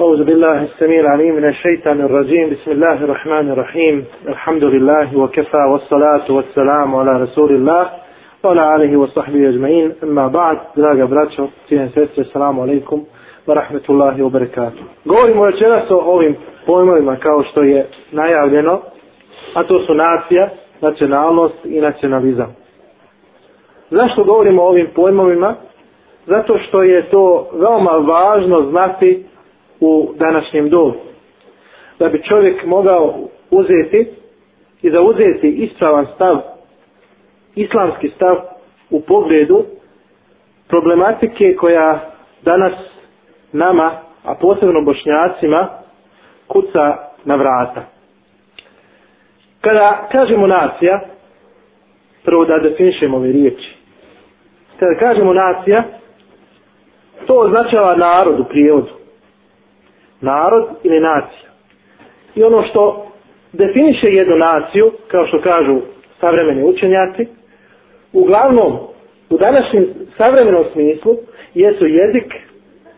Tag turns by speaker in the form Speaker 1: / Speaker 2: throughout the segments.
Speaker 1: أعوذ بالله السميع العليم من الشيطان الرجيم بسم الله الرحمن الرحيم الحمد لله وكفى والصلاة والسلام على رسول الله وعلى آله وصحبه أجمعين أما بعد دراجة براتشو تيهن سيستر السلام عليكم ورحمة الله وبركاته Govorimo večeras o ovim pojmovima kao što je najavljeno, a to su nacija, nacionalnost i nacionalizam. Zašto govorimo o ovim pojmovima? Zato što je to veoma važno znati u današnjem dobu. Da bi čovjek mogao uzeti i da uzeti ispravan stav, islamski stav u pogledu problematike koja danas nama, a posebno bošnjacima, kuca na vrata. Kada kažemo nacija, prvo da definišemo ove riječi. Kada kažemo nacija, to označava narod u prijevodu narod ili nacija. I ono što definiše jednu naciju, kao što kažu savremeni učenjaci, uglavnom u današnjem savremenom smislu jesu jezik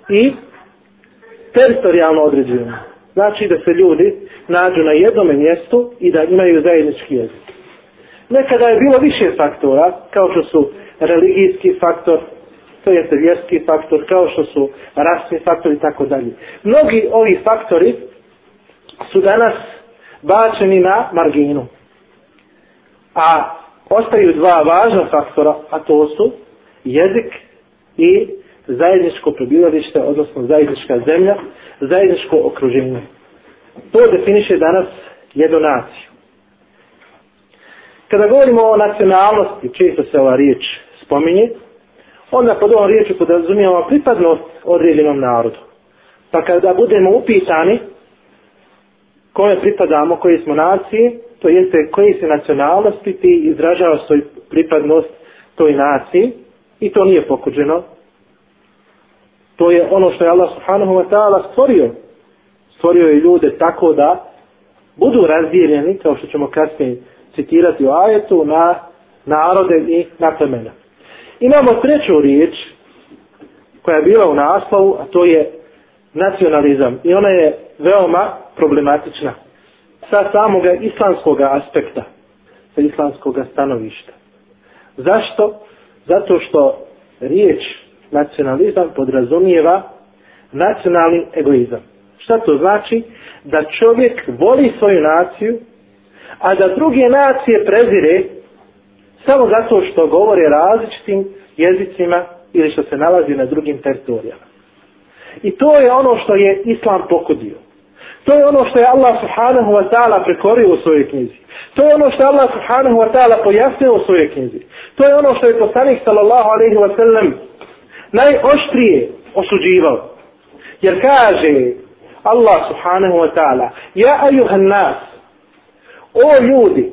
Speaker 1: i teritorijalno određenje. Znači da se ljudi nađu na jednom mjestu i da imaju zajednički jezik. Nekada je bilo više faktora, kao što su religijski faktor, jeste vjerski faktor, kao što su rasni faktori i tako dalje. Mnogi ovi faktori su danas bačeni na marginu. A ostaju dva važna faktora, a to su jezik i zajedničko prebivalište, odnosno zajednička zemlja, zajedničko okruženje. To definiše danas jednu naciju. Kada govorimo o nacionalnosti, često se ova riječ spominje, onda pod ovom riječu podrazumijemo pripadnost određenom narodu. Pa kada budemo upitani kome pripadamo, koji smo nacije, to jeste koji se nacionalnosti ti izražava svoju pripadnost toj naciji i to nije pokuđeno. To je ono što je Allah subhanahu wa ta'ala stvorio. Stvorio je ljude tako da budu razdijeljeni, kao što ćemo kasnije citirati u ajetu, na narode i na plemena. Imamo treću riječ koja je bila u naslovu, a to je nacionalizam. I ona je veoma problematična sa samog islamskog aspekta, sa islamskog stanovišta. Zašto? Zato što riječ nacionalizam podrazumijeva nacionalni egoizam. Šta to znači? Da čovjek voli svoju naciju, a da druge nacije prezire samo zato što govore različitim jezicima ili što se nalazi na drugim teritorijama. I to je ono što je Islam pokudio. To je ono što je Allah subhanahu wa ta'ala prekorio u svojoj knjizi. To je ono što je Allah subhanahu wa ta'ala pojasnio u svojoj knjizi. To je ono što je poslanik sallallahu alaihi wa sallam najoštrije osuđivao. Jer kaže Allah subhanahu wa ta'ala Ja ajuhan nas O ljudi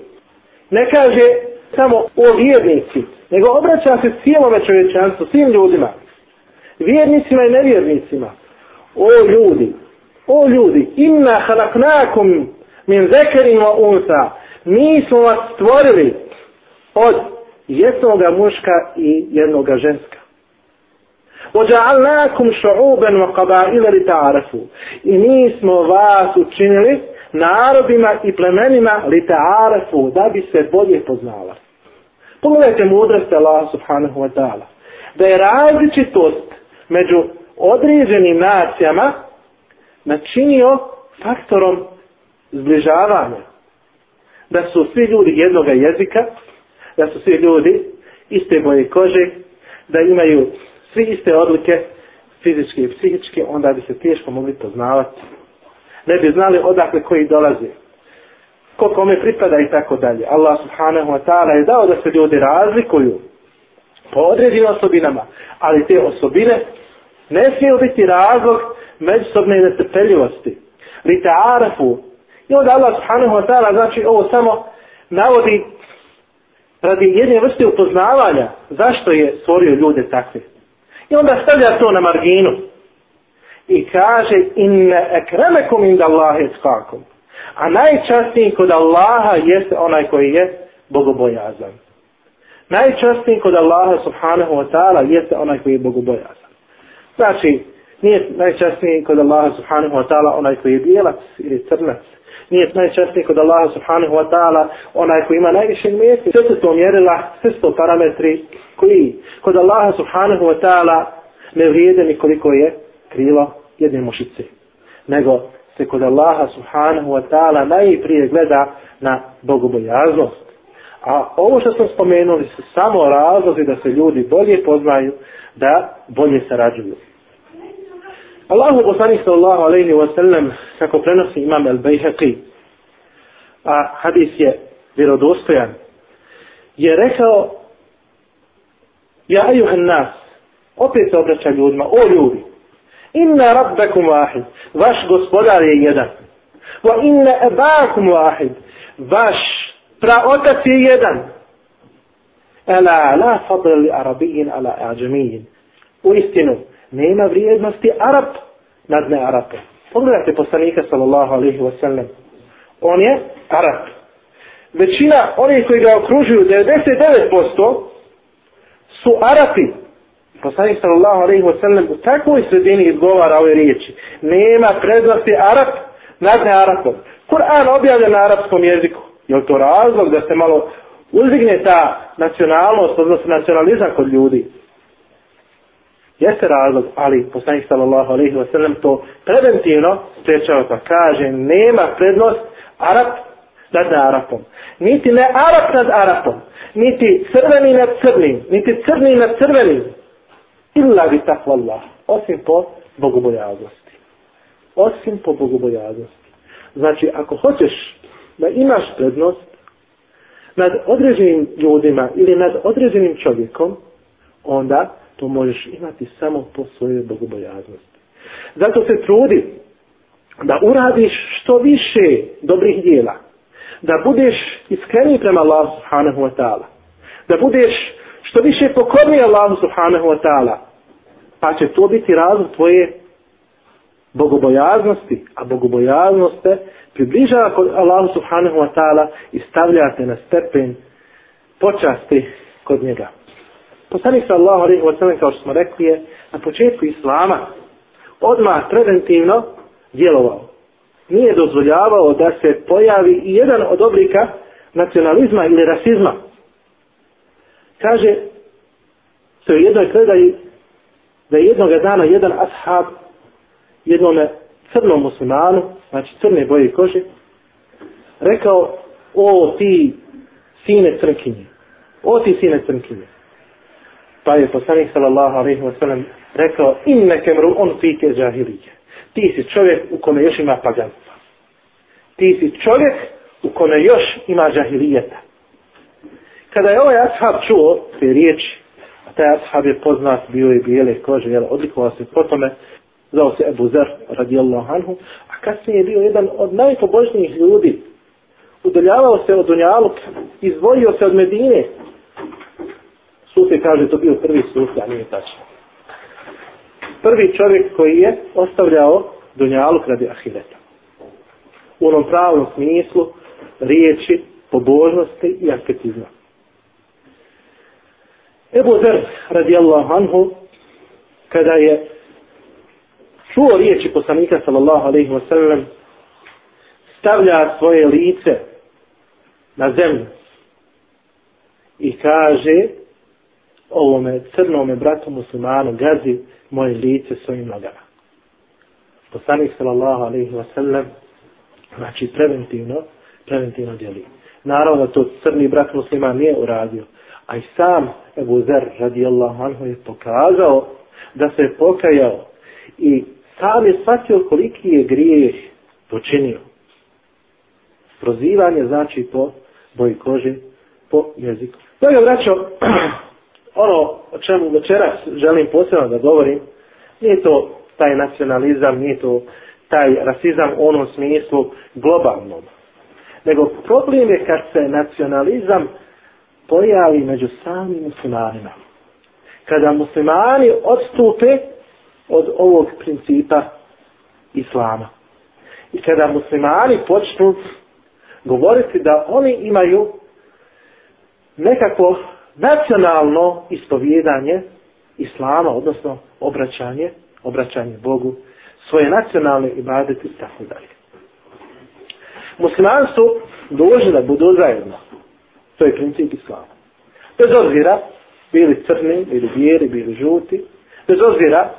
Speaker 1: Ne kaže samo o vjernici, nego obraća se cijelome čovječanstvu, svim ljudima, vjernicima i nevjernicima. O ljudi, o ljudi, inna halaknakum min zekerin wa unsa, mi smo vas stvorili od jednog muška i jednog ženska. وَجَعَلْنَاكُمْ شُعُوبًا وَقَبَائِلَ لِتَعَرَفُوا I mi smo vas učinili narodima i plemenima لِتَعَرَفُوا da bi se bolje poznavali. Pogledajte mudrost Allah subhanahu wa ta'ala. Da je različitost među određenim nacijama načinio faktorom zbližavanja. Da su svi ljudi jednog jezika, da su svi ljudi iste boje kože, da imaju svi iste odlike fizičke i psihičke, onda bi se teško mogli poznavati. Ne bi znali odakle koji dolaze ko kome pripada i tako dalje. Allah subhanahu wa ta'ala je dao da se ljudi razlikuju po određenim osobinama, ali te osobine ne smiju biti razlog međusobne netrpeljivosti. Lite arafu. I onda Allah subhanahu wa ta'ala znači ovo samo navodi radi jedne vrste upoznavanja zašto je stvorio ljude takve. I onda stavlja to na marginu i kaže inne ekremekum inda Allahe skakom. A najčastniji kod Allaha jeste onaj koji je bogobojazan. Najčastniji kod Allaha subhanahu wa ta'ala jeste onaj koji je bogobojazan. Znači, Nije najčasniji kod Allaha subhanahu wa ta'ala onaj koji je bijelac ili crnac. Nije najčasniji kod Allaha subhanahu wa ta'ala onaj koji ima najviše mjesti. Sve su to mjerila, sve su to parametri koji kod Allaha subhanahu wa ta'ala ne vrijede nikoliko je krilo jedne mušice. Nego se kod Allaha subhanahu wa ta'ala najprije gleda na bogobojaznost. A ovo što smo spomenuli su samo razlozi da se ljudi bolje poznaju, da bolje sarađuju. Allahu poslanik sallallahu alejhi ve sellem kako prenosi imam al-Baihaqi a hadis je vjerodostojan je rekao ja ejuhan nas opet se obraća ljudima o ljudi inna rabbakum wahid vaš gospodar je jedan wa inna abakum wahid vaš praotac je jedan ala la fadl li arabijin ala ajamijin u istinu nema vrijednosti Arab nad ne Arape. Pogledajte poslanika sallallahu alaihi wa sallam. On je Arab. Većina onih koji ga okružuju, 99% su Arapi. Poslanik sallallahu alaihi wa sallam u takvoj sredini izgovara ove riječi. Nema prednosti Arab nad ne Kur'an objavljen na arapskom jeziku. Je to razlog da se malo uzdigne ta nacionalnost, odnosno nacionalizam kod ljudi? jeste razlog, ali poslanik sallallahu alaihi wa sallam to preventivno sprečava pa kaže nema prednost Arab nad Arapom. Niti ne Arab nad Arapom, niti crveni nad crnim, niti crni nad crvenim. Illa bi takva Allah. Osim po bogobojaznosti. Osim po bogobojaznosti. Znači, ako hoćeš da imaš prednost nad određenim ljudima ili nad određenim čovjekom, onda to možeš imati samo po svojoj bogobojaznosti. Zato se trudi da uradiš što više dobrih dijela. Da budeš iskreni prema Allah subhanahu wa ta'ala. Da budeš što više pokorni Allahu subhanahu wa ta'ala. Pa će to biti razlog tvoje bogobojaznosti. A bogobojaznost te približava kod Allahu subhanahu wa ta'ala i stavljate na stepen počasti kod njega. Poslanik sallallahu alejhi ve sellem kao što smo rekli je na početku islama odmah preventivno djelovao. Nije dozvoljavao da se pojavi i jedan od oblika nacionalizma ili rasizma. Kaže se u jednoj predaji da je jednog dana jedan ashab jednom crnom muslimanu, znači crne boje kože, rekao, o ti sine crnkinje, o ti sine crnkinje. Pa je poslanik sallallahu alaihi wa sallam rekao inneke mru on fike džahilije. Ti si čovjek u kome još ima paganstva. Ti si čovjek u kome još ima džahilijeta. Kada je ovaj ashab čuo te riječi, a taj ashab je poznat, bio je bijele kože, jel, odlikovao se po tome, zvao se Ebu Zer radijallahu anhu, a kasnije je bio jedan od najpobožnijih ljudi. Udaljavao se od Dunjaluk, izvojio se od Medine, Sufi kaže to bio prvi sufi, a nije tačno. Prvi čovjek koji je ostavljao dunjaluk radi ahireta. U onom pravom smislu riječi pobožnosti i asketizma. Ebu Zer radijallahu anhu kada je čuo riječi poslanika sallallahu alaihi wa sallam stavlja svoje lice na zemlju i kaže ovome crnome bratu muslimanu gazi moje lice svojim nogama. Poslanik sallallahu alaihi wa sallam znači preventivno preventivno djeli. Naravno da to crni brat musliman nije uradio, a i sam Ebu Zer radijallahu anhu je pokazao da se je pokajao i sam je shvatio koliki je grijeh počinio. Prozivanje znači po boji kože, po jeziku. Dobro, braćo, ono o čemu večeras želim posebno da govorim, nije to taj nacionalizam, nije to taj rasizam u onom smislu globalnom. Nego problem je kad se nacionalizam pojavi među samim muslimanima. Kada muslimani odstupe od ovog principa islama. I kada muslimani počnu govoriti da oni imaju nekako nacionalno ispovjedanje islama, odnosno obraćanje obraćanje Bogu, svoje nacionalne ibadete i tako dalje. Muslimani su dužni da budu zajedno. To je princip islama. Bez obzira, bili crni, bili bijeli, bili žuti, bez obzira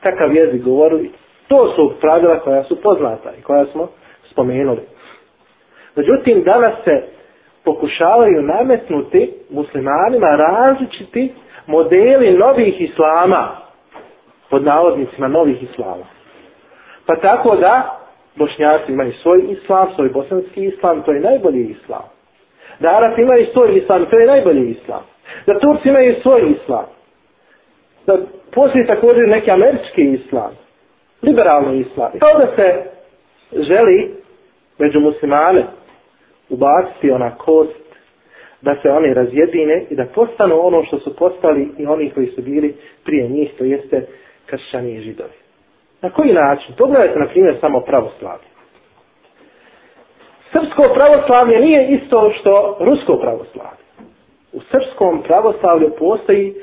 Speaker 1: kakav jezik govorili, to su pravila koja su poznata i koja smo spomenuli. Međutim, danas se pokušavaju nametnuti muslimanima različiti modeli novih islama, pod navodnicima novih islama. Pa tako da, bošnjaci imaju svoj islam, svoj bosanski islam, to je najbolji islam. Da Arapi imaju svoj islam, to je najbolji islam. Da Turci imaju svoj islam. Da postoji također neki američki islam. Liberalni islam. Kao da se želi među muslimane ubaciti ona kost da se oni razjedine i da postanu ono što su postali i oni koji su bili prije njih, to jeste kršćani i židovi. Na koji način? Pogledajte, na primjer, samo pravoslavlje. Srpsko pravoslavlje nije isto što rusko pravoslavlje. U srpskom pravoslavlju postoji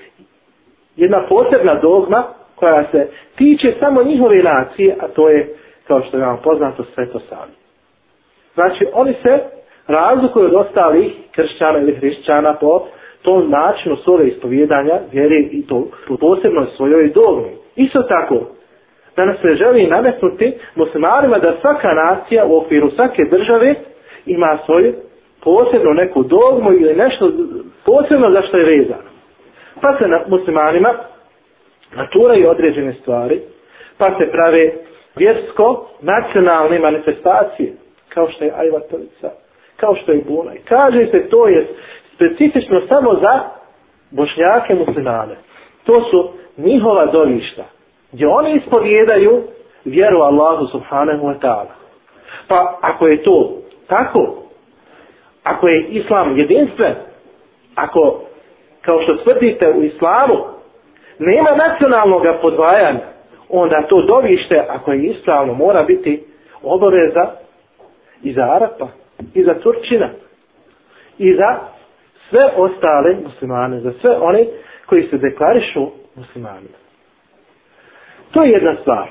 Speaker 1: jedna posebna dogma koja se tiče samo njihove nacije, a to je, kao što je vam poznato, svetosavlje. Znači, oni se razlikuju od ostalih kršćana ili hrišćana po tom načinu svoje ispovjedanja, vjere i to u posebnoj svojoj dogmi. Isto tako, da nas se želi nametnuti muslimarima da svaka nacija u okviru svake države ima svoju posebno neku dogmu ili nešto posebno za što je vezano. Pa se na muslimanima naturaju određene stvari, pa se prave vjersko nacionalne manifestacije, kao što je Ajvatovica, kao što je Bunaj. Kaže se to je specifično samo za bošnjake muslimane. To su njihova dovišta, gdje oni ispovjedaju vjeru Allahu subhanahu wa ta'ala. Pa ako je to tako, ako je islam jedinstven, ako, kao što tvrdite u islamu, nema nacionalnog podvajanja, onda to dovište, ako je ispravno, mora biti obaveza i za Arapa, i za Turčina, i za sve ostale muslimane, za sve one koji se deklarišu muslimanima. To je jedna stvar.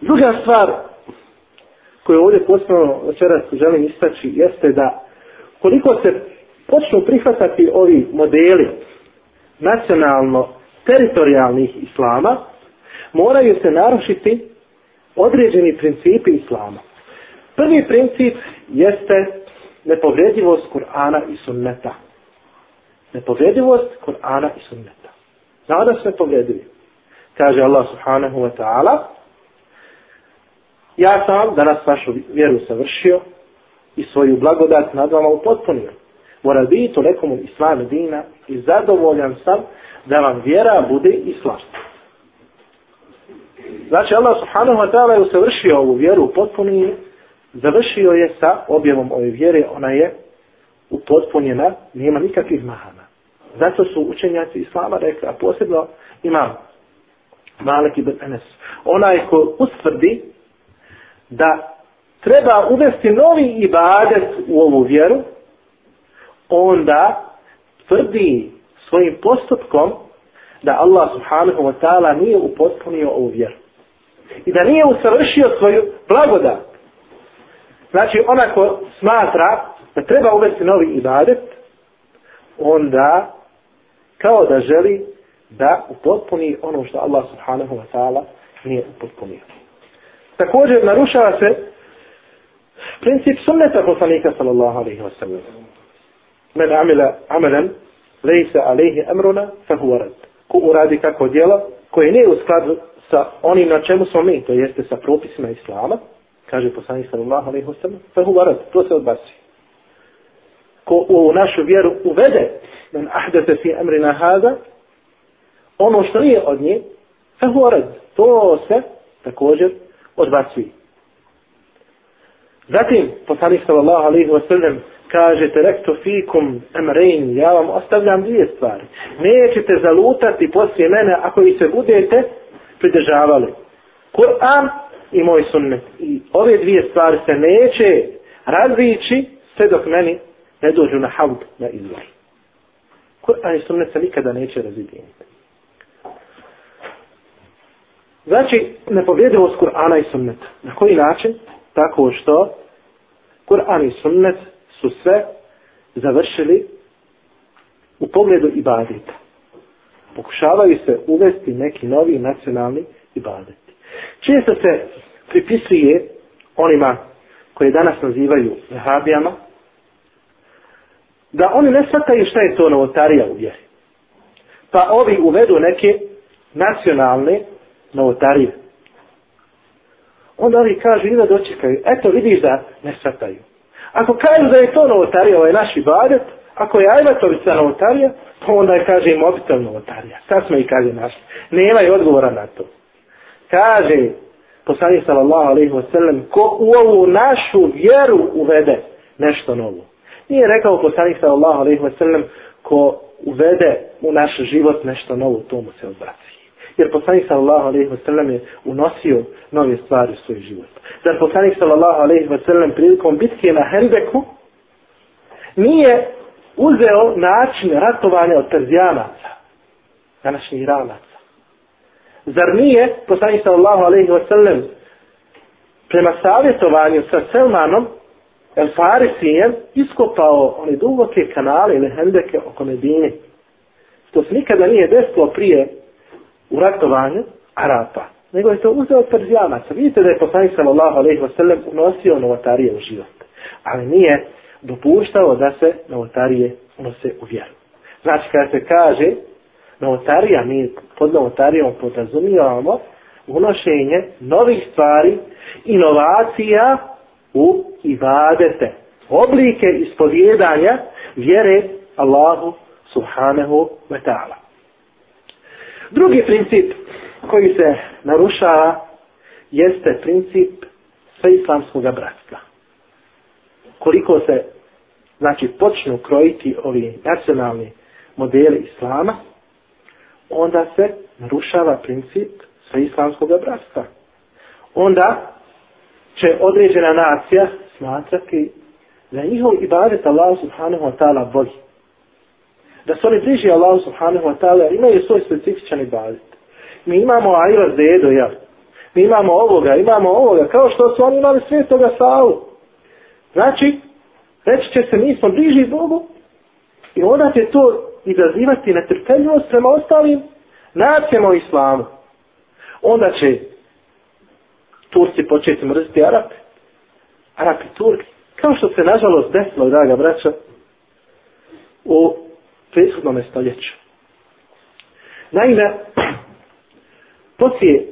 Speaker 1: Druga stvar koju ovdje posebno večeras želim istaći jeste da koliko se počnu prihvatati ovi modeli nacionalno teritorijalnih islama, moraju se narušiti određeni principi islama. Prvi princip jeste nepovredivost Kur'ana i sunneta. Nepovredivost Kur'ana i sunneta. Nada su nepovredivi. Kaže Allah subhanahu wa ta'ala Ja sam danas vašu vjeru savršio i svoju blagodat nad vama upotpunio. Moraditu nekomu islam dina i zadovoljan sam da vam vjera bude islam. Znači Allah subhanahu wa ta'ala je usavršio ovu vjeru upotpunio završio je sa objavom ove vjere, ona je upotpunjena, nema nikakvih mahana. Zato su učenjaci Islama rekli, a posebno imam Malik ibn Enes, onaj ko ustvrdi da treba uvesti novi ibadet u ovu vjeru, onda tvrdi svojim postupkom da Allah subhanahu wa ta'ala nije upotpunio ovu vjeru. I da nije usavršio svoju blagodat. Znači, onako smatra da treba uvesti novi ibadet, onda kao da želi da upotpuni ono što Allah subhanahu wa ta'ala nije upotpunio. Također narušava se princip sunneta poslanika sallallahu alaihi wa sallam. Men amila amelan lejsa alaihi amruna huwa rad. Ko uradi kako djela koje nije u skladu sa onim na čemu smo mi, to jeste sa propisima Islama, kaže poslanik sallallahu alejhi ve sellem, fa huwa rad, to se odbaci. Ko u našu vjeru uvede men ahdatha fi amrina hada, ono što nije od nje, fa to se također odbacuje. Zatim, poslanik sallallahu alejhi ve sellem kaže terektu fikum amrayn ja vam ostavljam dvije stvari nećete zalutati poslije mene ako i se budete pridržavali Kur'an i moj sunnet. I ove dvije stvari se neće razlići sve dok meni ne dođu na havd na izvor. Kur'an i sunnet se nikada neće razvijeniti. Znači, nepovjedivost Kur'ana i sunneta. Na koji način? Tako što Kur'an i sunnet su sve završili u pogledu ibadeta. Pokušavaju se uvesti neki novi nacionalni ibadeti. Često se pripisuje onima koje danas nazivaju vehabijama, da oni ne shvataju šta je to novotarija u vjeri. Pa ovi uvedu neke nacionalne novotarije. Onda ovi kažu i da dočekaju. Eto vidiš da ne sataju. Ako kažu da je to novotarija, ovaj naš ibadet, ako je ajvatovica novotarija, pa onda je kaže mobitel novotarija. Sad smo i kaže naš. Nema je odgovora na to. Kaže poslanik sallallahu alaihi wasallam, ko u ovu našu vjeru uvede nešto novo. Nije rekao poslanik sallallahu alaihi wasallam, ko uvede u naš život nešto novo, to mu se odbraci. Jer poslanik sallallahu alaihi ve sallam je unosio nove stvari u svoj život. Zar poslanik sallallahu alaihi ve sellem prilikom bitke na Hendeku nije uzeo način ratovanja od Perzijanaca, današnjih Iranaca. Zar nije poslanik sallallahu alaihi ve sellem prema savjetovanju sa Selmanom El Farisijem iskopao one duboke kanale ili hendeke oko Medine. To se nikada nije desilo prije u ratovanju Arapa. Nego je to uzeo od Perzijanaca. Vidite da je poslanik sallallahu alaihi wasallam unosio novotarije u život. Ali nije dopuštao da se novotarije unose u vjeru. Znači kada se kaže novotarija, mi pod novotarijom podrazumijevamo unošenje novih stvari, inovacija u ibadete, oblike ispovjedanja vjere Allahu subhanahu wa ta'ala. Drugi princip koji se narušava jeste princip sveislamskog bratstva. Koliko se znači počnu krojiti ovi nacionalni modeli islama, onda se narušava princip sveislamskog bratstva. Onda će određena nacija smatrati da je njihov ibadet Allah subhanahu wa ta'ala bolji. Da su oni bliži Allah subhanahu wa ta'ala imaju svoj specifičan ibadet. Mi imamo ajra zedo, jel? Mi imamo ovoga, imamo ovoga, kao što su oni imali svetoga Saulu. Znači, reći će se, mi smo bliži Bogu i onda će to izazivati netrpeljivost prema ostalim nacijama u islamu. Onda će Turci početi mrziti Arape. Arapi Turki. Kao što se nažalost desilo, draga braća, u prethodnom stoljeću. Naime, poslije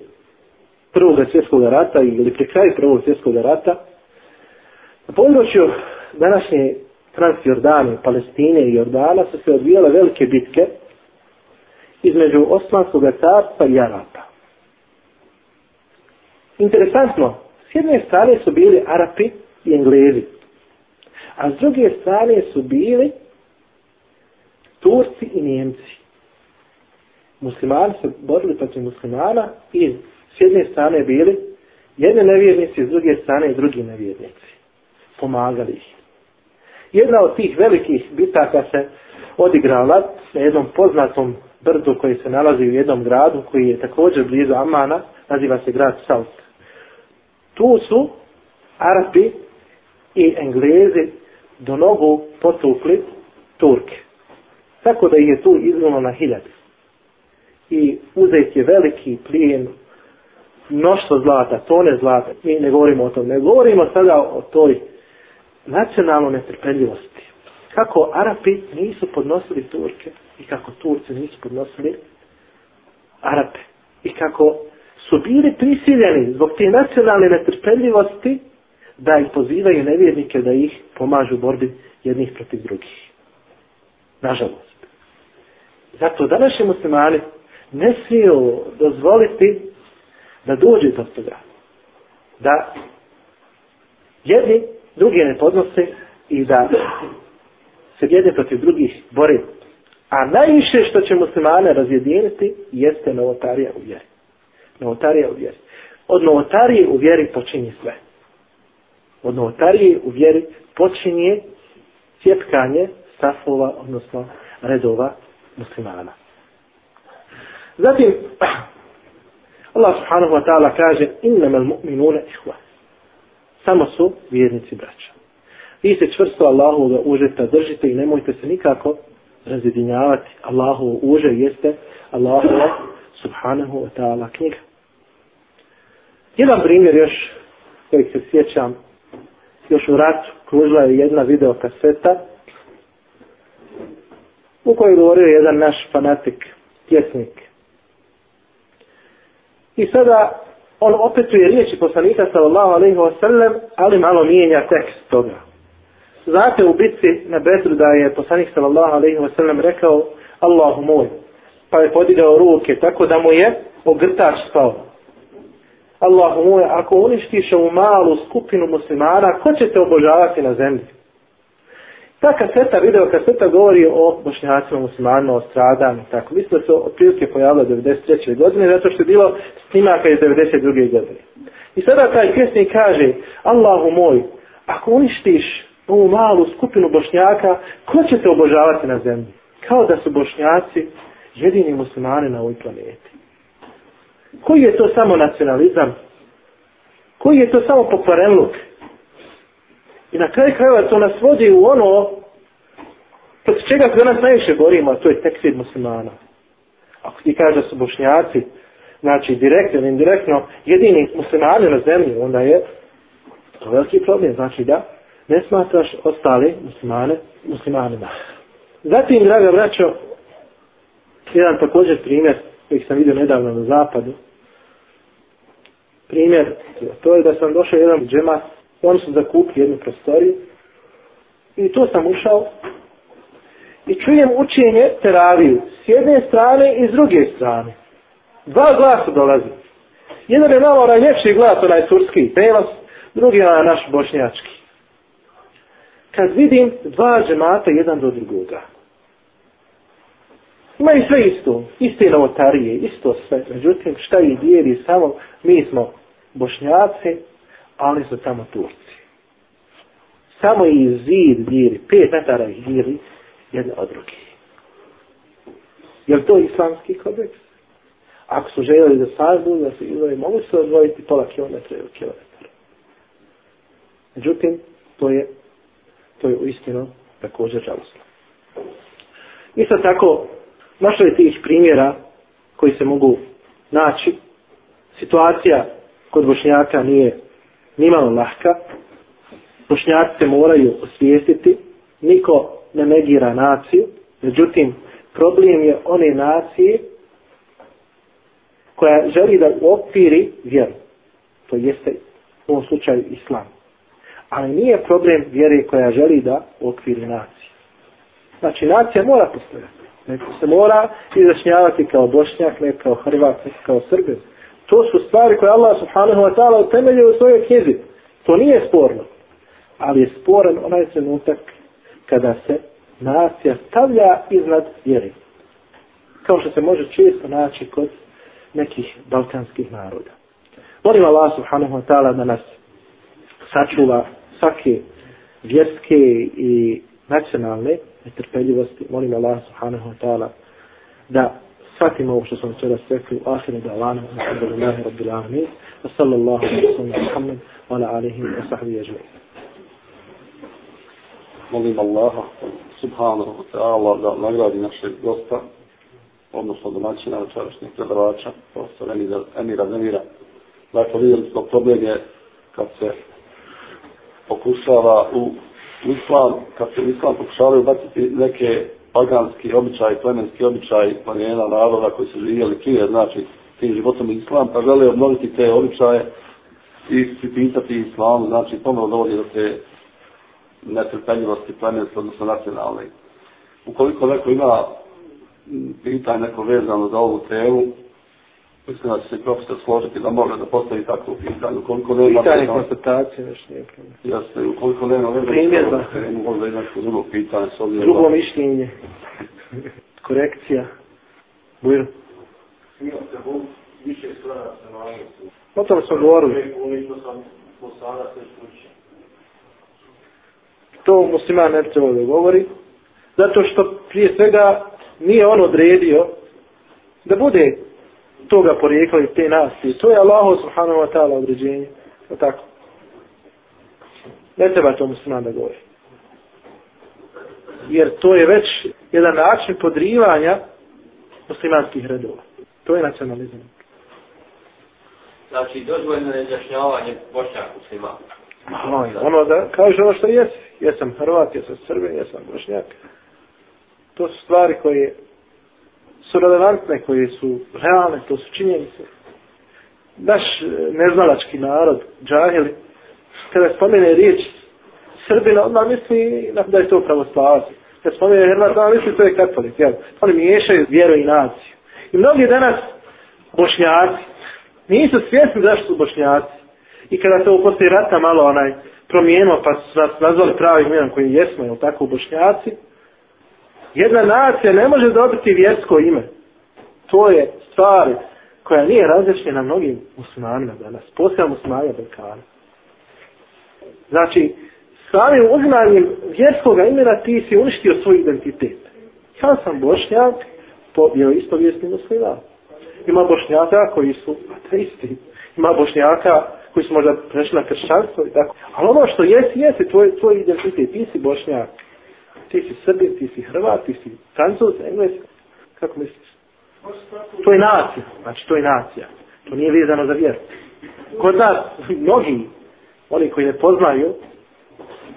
Speaker 1: prvog svjetskog rata ili pri kraju prvog svjetskog rata, na području današnje Transjordane, Palestine i Jordana su se odvijale velike bitke između Osmanskog carstva i Arapa. Interesantno, s jedne strane su bili Arapi i Englezi, a s druge strane su bili Turci i Njemci. Muslimani se borili protiv muslimana i s jedne strane bili jedne nevjernici, s druge strane i drugi nevjernici. Pomagali ih. Jedna od tih velikih bitaka se odigrala na jednom poznatom brdu koji se nalazi u jednom gradu koji je također blizu Amana, naziva se grad Salt. Tu su Arapi i Englezi do nogu potukli Turke. Tako da je tu izgledalo na hiljade. I uzet je veliki plijen, mnoštvo zlata, tone zlata. Mi ne govorimo o tom. Ne govorimo sada o toj nacionalnoj netrpeljivosti. Kako Arapi nisu podnosili Turke i kako Turci nisu podnosili Arape. I kako su bili prisiljeni zbog te nacionalne netrpeljivosti da ih pozivaju nevjernike da ih pomažu u borbi jednih protiv drugih. Nažalost. Zato današnji muslimani ne smiju dozvoliti da dođe do toga. Da jedni drugi ne podnose i da se jedni protiv drugih bore. A najviše što će muslimane razjediniti jeste novotarija u vjeri. Novotarija u vjeri. Od novotarije u vjeri počinje sve. Od novotarije u vjeri počinje cjepkanje safova, odnosno redova muslimana. Zatim, Allah subhanahu wa ta'ala kaže innama al-mu'minuna ihva. Samo su vjernici braća. Vi se čvrsto Allahovog užeta držite i nemojte se nikako razjedinjavati. Allahovo uže jeste Allahova subhanahu wa ta'ala knjiga. Jedan primjer još kojeg se sjećam još u ratu kružila je jedna video kaseta u kojoj govorio jedan naš fanatik, pjesnik. I sada on opetuje riječi poslanika sallallahu alaihi wasallam, ali malo mijenja tekst toga. Znate u bitci na Bedru da je poslanik sallallahu alaihi wasallam rekao Allahu moj, pa je podigao ruke tako da mu je ogrtač spao. Allahu moj, ako uništiš ovu malu skupinu muslimana, ko će te obožavati na zemlji? Ta kaseta, video kaseta govori o bošnjacima, muslimanima, o stradanju, tako. Mislim da se otprilike pojavila 93. godine, zato što je bilo snimaka iz 92. godine. I sada taj pjesnik kaže, Allahu moj, ako uništiš ovu malu skupinu bošnjaka, ko će te obožavati na zemlji? Kao da su bošnjaci jedini muslimani na ovoj planeti. Koji je to samo nacionalizam? Koji je to samo pokvarenluk? I na kraju krajeva to nas vodi u ono protiv čega se danas najviše borimo, a to je tekfir muslimana. Ako ti kaže da su bošnjaci, znači direktno ili indirektno, jedini muslimani na zemlji, onda je to veliki problem. Znači da ne smatraš ostale muslimane muslimanima. Zatim, draga braćo, jedan također primjer koji sam vidio nedavno na zapadu. Primjer, to je da sam došao jedan džemat oni su zakupili jednu prostoriju i tu sam ušao i čujem učenje teraviju s jedne strane i s druge strane. Dva glasa dolazi. Jedan je malo onaj ljepši glas, onaj turski prevas. drugi je onaj naš bošnjački. Kad vidim dva džemata jedan do drugoga. Imaju sve isto, iste novotarije, isto sve. Međutim, šta ih dijeli samo, mi smo bošnjaci, ali su tamo Turci. Samo i zid diri, pet metara ih dijeli, jedne od drugi. Je li to islamski kodeks? Ako su željeli da saždu, da se izvoji, mogu se odvojiti pola kilometra ili kilometra. Međutim, to je, to je uistinu također žalostno. Isto tako, našli je tih primjera koji se mogu naći. Situacija kod Bošnjaka nije nimalo lahka. Bošnjaci se moraju osvijestiti. Niko ne negira naciju. Međutim, problem je one nacije koja želi da uokviri vjeru. To jeste u ovom slučaju islam. Ali nije problem vjere koja želi da okviri naciju. Znači, nacija mora postojati. Neko se mora izrašnjavati kao bošnjak, ne kao hrvat, ne kao srbe. To su stvari koje Allah subhanahu wa ta'ala utemeljuje u svojoj knjizi. To nije sporno. Ali je sporan onaj trenutak kada se nacija stavlja iznad vjeri. Kao što se može često naći kod nekih balkanskih naroda. Molim Allah subhanahu wa ta'ala da nas sačuva svake vjerske i nacionalne netrpeljivosti. Molim Allah subhanahu wa ta'ala da shvatimo ovo što sam včera rekli u ahiru da lana alhamdulillahi rabbil alamin wa sallallahu alaihi wa sallam muhammad wa ala alihi wa sahbihi ajma'in.
Speaker 2: Molim Allaha subhanahu wa ta'ala da nagradi naše gosta odnosno domaćina večerašnjeg predavača profesor Emira, Emira Zemira. Dakle vidjeli smo problem je kad se pokušava u islam, kad se u islam pokušavaju baciti neke paganski običaj, plemenski običaj planjena naroda koji su živjeli prije, znači tim životom islam, pa žele obnoviti te običaje i pripisati islam, znači ponovno dovodi do te netrpeljivosti plemenske, odnosno nacionalne. Ukoliko neko ima pitanje neko vezano za ovu temu, mislim da će se profesor složiti da može da postavi takvu pitanje. Ukoliko nema...
Speaker 1: Pitanje konstatacije, već nije
Speaker 2: problem. Jasne, ukoliko nema
Speaker 1: Primjedba.
Speaker 2: Možda ima neko drugo pitanje. S obzirom
Speaker 1: Drugo mišljenje. Korekcija. Bujro.
Speaker 3: više strana se nalazi.
Speaker 1: O tom smo govorili.
Speaker 3: Koliko sam po sada se sluči.
Speaker 1: To musliman ne treba da govori. Zato što prije svega nije on odredio da bude toga porijekla i te nacije. To je Allah subhanahu wa ta'ala određenje. O tako. Ne treba to musliman da govori. Jer to je već jedan način podrivanja muslimanskih redova. To je nacionalizam.
Speaker 4: Znači, dozvoljeno je izjašnjavanje bošnjak muslimana.
Speaker 1: Aj, ono da kaže ono što jesi. Jesam Hrvat, jesam Srbin, jesam Bošnjak. To su stvari koje su relevantne, koje su realne, to su činjenice. Naš e, neznalački narod, džahili, kada spomene riječ Srbina, onda misli da je to pravoslavac. Kada spomene Hrvat, onda misli to je katolik. Jel? Oni miješaju vjeru i naciju. I mnogi danas bošnjaci nisu svjesni zašto su bošnjaci. I kada se u poslije rata malo onaj promijenilo, pa su nas nazvali pravim imenom koji jesmo, jel tako, bošnjaci, jedna nacija ne može dobiti vjersko ime. To je stvar koja nije različena mnogim muslimanima danas, posebno muslimanima Balkana. Znači, samim uzimanjem vjerskog imena ti si uništio svoj identitet. Ja sam bošnjak, po vjeroistovjesni musliman. Ima bošnjaka koji su ateisti. Ima bošnjaka koji su možda prešli na kršćanstvo i tako. Ali ono što jesi, jesi tvoj, tvoj identitet. Ti si bošnjak. Ti si srbin, ti si hrvat, ti si francuz, engles. Kako misliš? To je nacija. Znači, to je nacija. To nije vezano za vjeru. Kod nas, mnogi, oni koji ne poznaju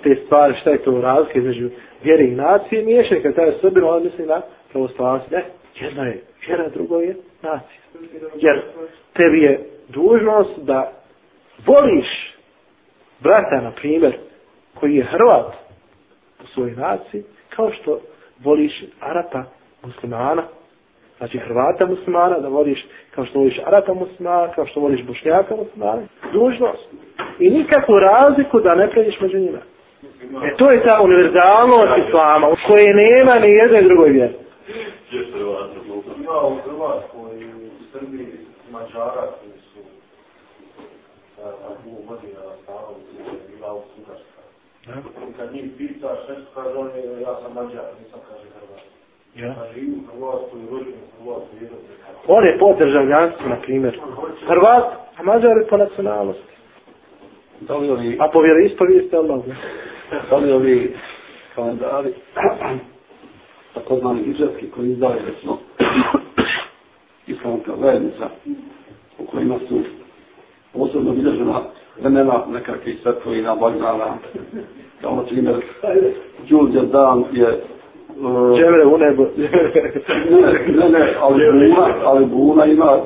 Speaker 1: te stvari, šta je to razlike između vjere i nacije, miješaju kad taj srbin, on misli na pravoslavnost. Ne, jedno je vjera, drugo je nacija. Jer tebi je dužnost da voliš brata, na primjer, koji je Hrvat u svojoj naciji, kao što voliš Arapa muslimana, znači Hrvata muslimana, da voliš kao što voliš Arapa muslimana, kao što voliš Bošnjaka muslimana, dužnost. I nikakvu razliku da ne prediš među njima. E to je ta univerzalnost islama, u koje nema ni jedne drugoj vjeri.
Speaker 3: Ima u Hrvatskoj i u Srbiji Mađara koji su u godina stavili bila u Sudarska. I kad njih pitaš nešto kaže on je, ja sam Mađar, nisam kaže Hrvat. Ja.
Speaker 1: On je po državljanstvu, na primjer. Hrvat, a Mađar je po nacionalnosti.
Speaker 2: Da li ovi,
Speaker 1: A po vjeroispovijesti Allah. zna.
Speaker 2: da li ovi kalendari, tako znani iđarski koji izdali, recimo, islamska zajednica, u kojima su posebno bilježena vremena nekakvih svetovina, Bagdana, kao na primjer, Đulđe dan je uh,
Speaker 1: u nebo.
Speaker 2: ne, ne, ne, ali Buna, ali Buna ima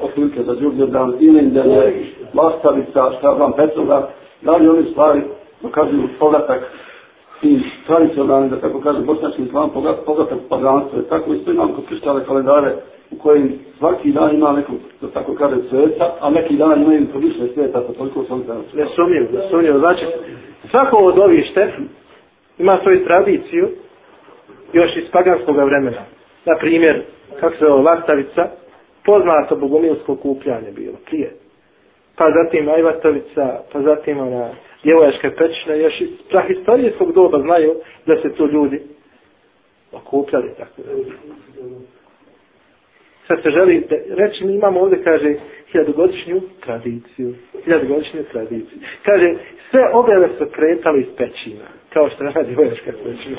Speaker 2: otprilike za Đurđe dan, Ilindene, Lastavica, šta znam, Petroga, da li oni stvari pokazuju povratak i tradicionalni, da tako kažem, bošnjački islam, povratak paganstva, tako isto imam kod krštale kalendare u kojem svaki dan ima nekog, da tako kaže, sveca, a neki dan imaju to više sveta, pa toliko sam danas.
Speaker 1: Ne sumnjivo, ne sumnjivo. Znači, svako od ovih štef ima svoju tradiciju još iz paganskog vremena. Na primjer, kako se ovo Lastavica, poznato bogomilsko kupljanje bilo, prije. Pa zatim Ajvatovica, pa zatim ona djevojaška pećina, još iz prahistorijskog doba znaju da se tu ljudi okupljali tako da. Sad se želi da, reći, mi imamo ovdje, kaže, hiljadugodišnju tradiciju. Hiljadugodišnju tradiciju. Kaže, sve objave su kretali iz pećina. Kao što radi vojaška pećina.